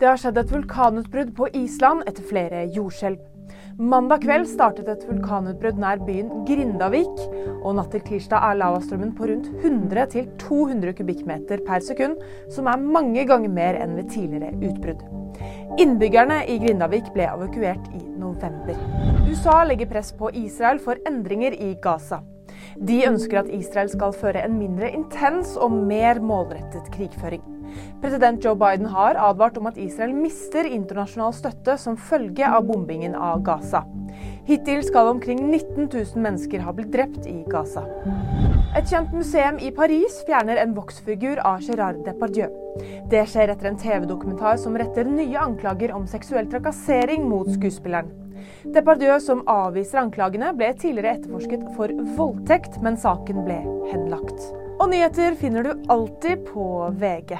Det har skjedd et vulkanutbrudd på Island etter flere jordskjelv. Mandag kveld startet et vulkanutbrudd nær byen Grindavik, og natt til tirsdag er lavastrømmen på rundt 100-200 kubikkmeter per sekund, som er mange ganger mer enn ved tidligere utbrudd. Innbyggerne i Grindavik ble evakuert i november. USA legger press på Israel for endringer i Gaza. De ønsker at Israel skal føre en mindre intens og mer målrettet krigføring. President Joe Biden har advart om at Israel mister internasjonal støtte som følge av bombingen av Gaza. Hittil skal omkring 19 000 mennesker ha blitt drept i Gaza. Et kjent museum i Paris fjerner en voksfigur av Gérard Depardieu. Det skjer etter en TV-dokumentar som retter nye anklager om seksuell trakassering mot skuespilleren. Depardieu, som avviser anklagene, ble tidligere etterforsket for voldtekt, men saken ble henlagt. Og nyheter finner du alltid på VG.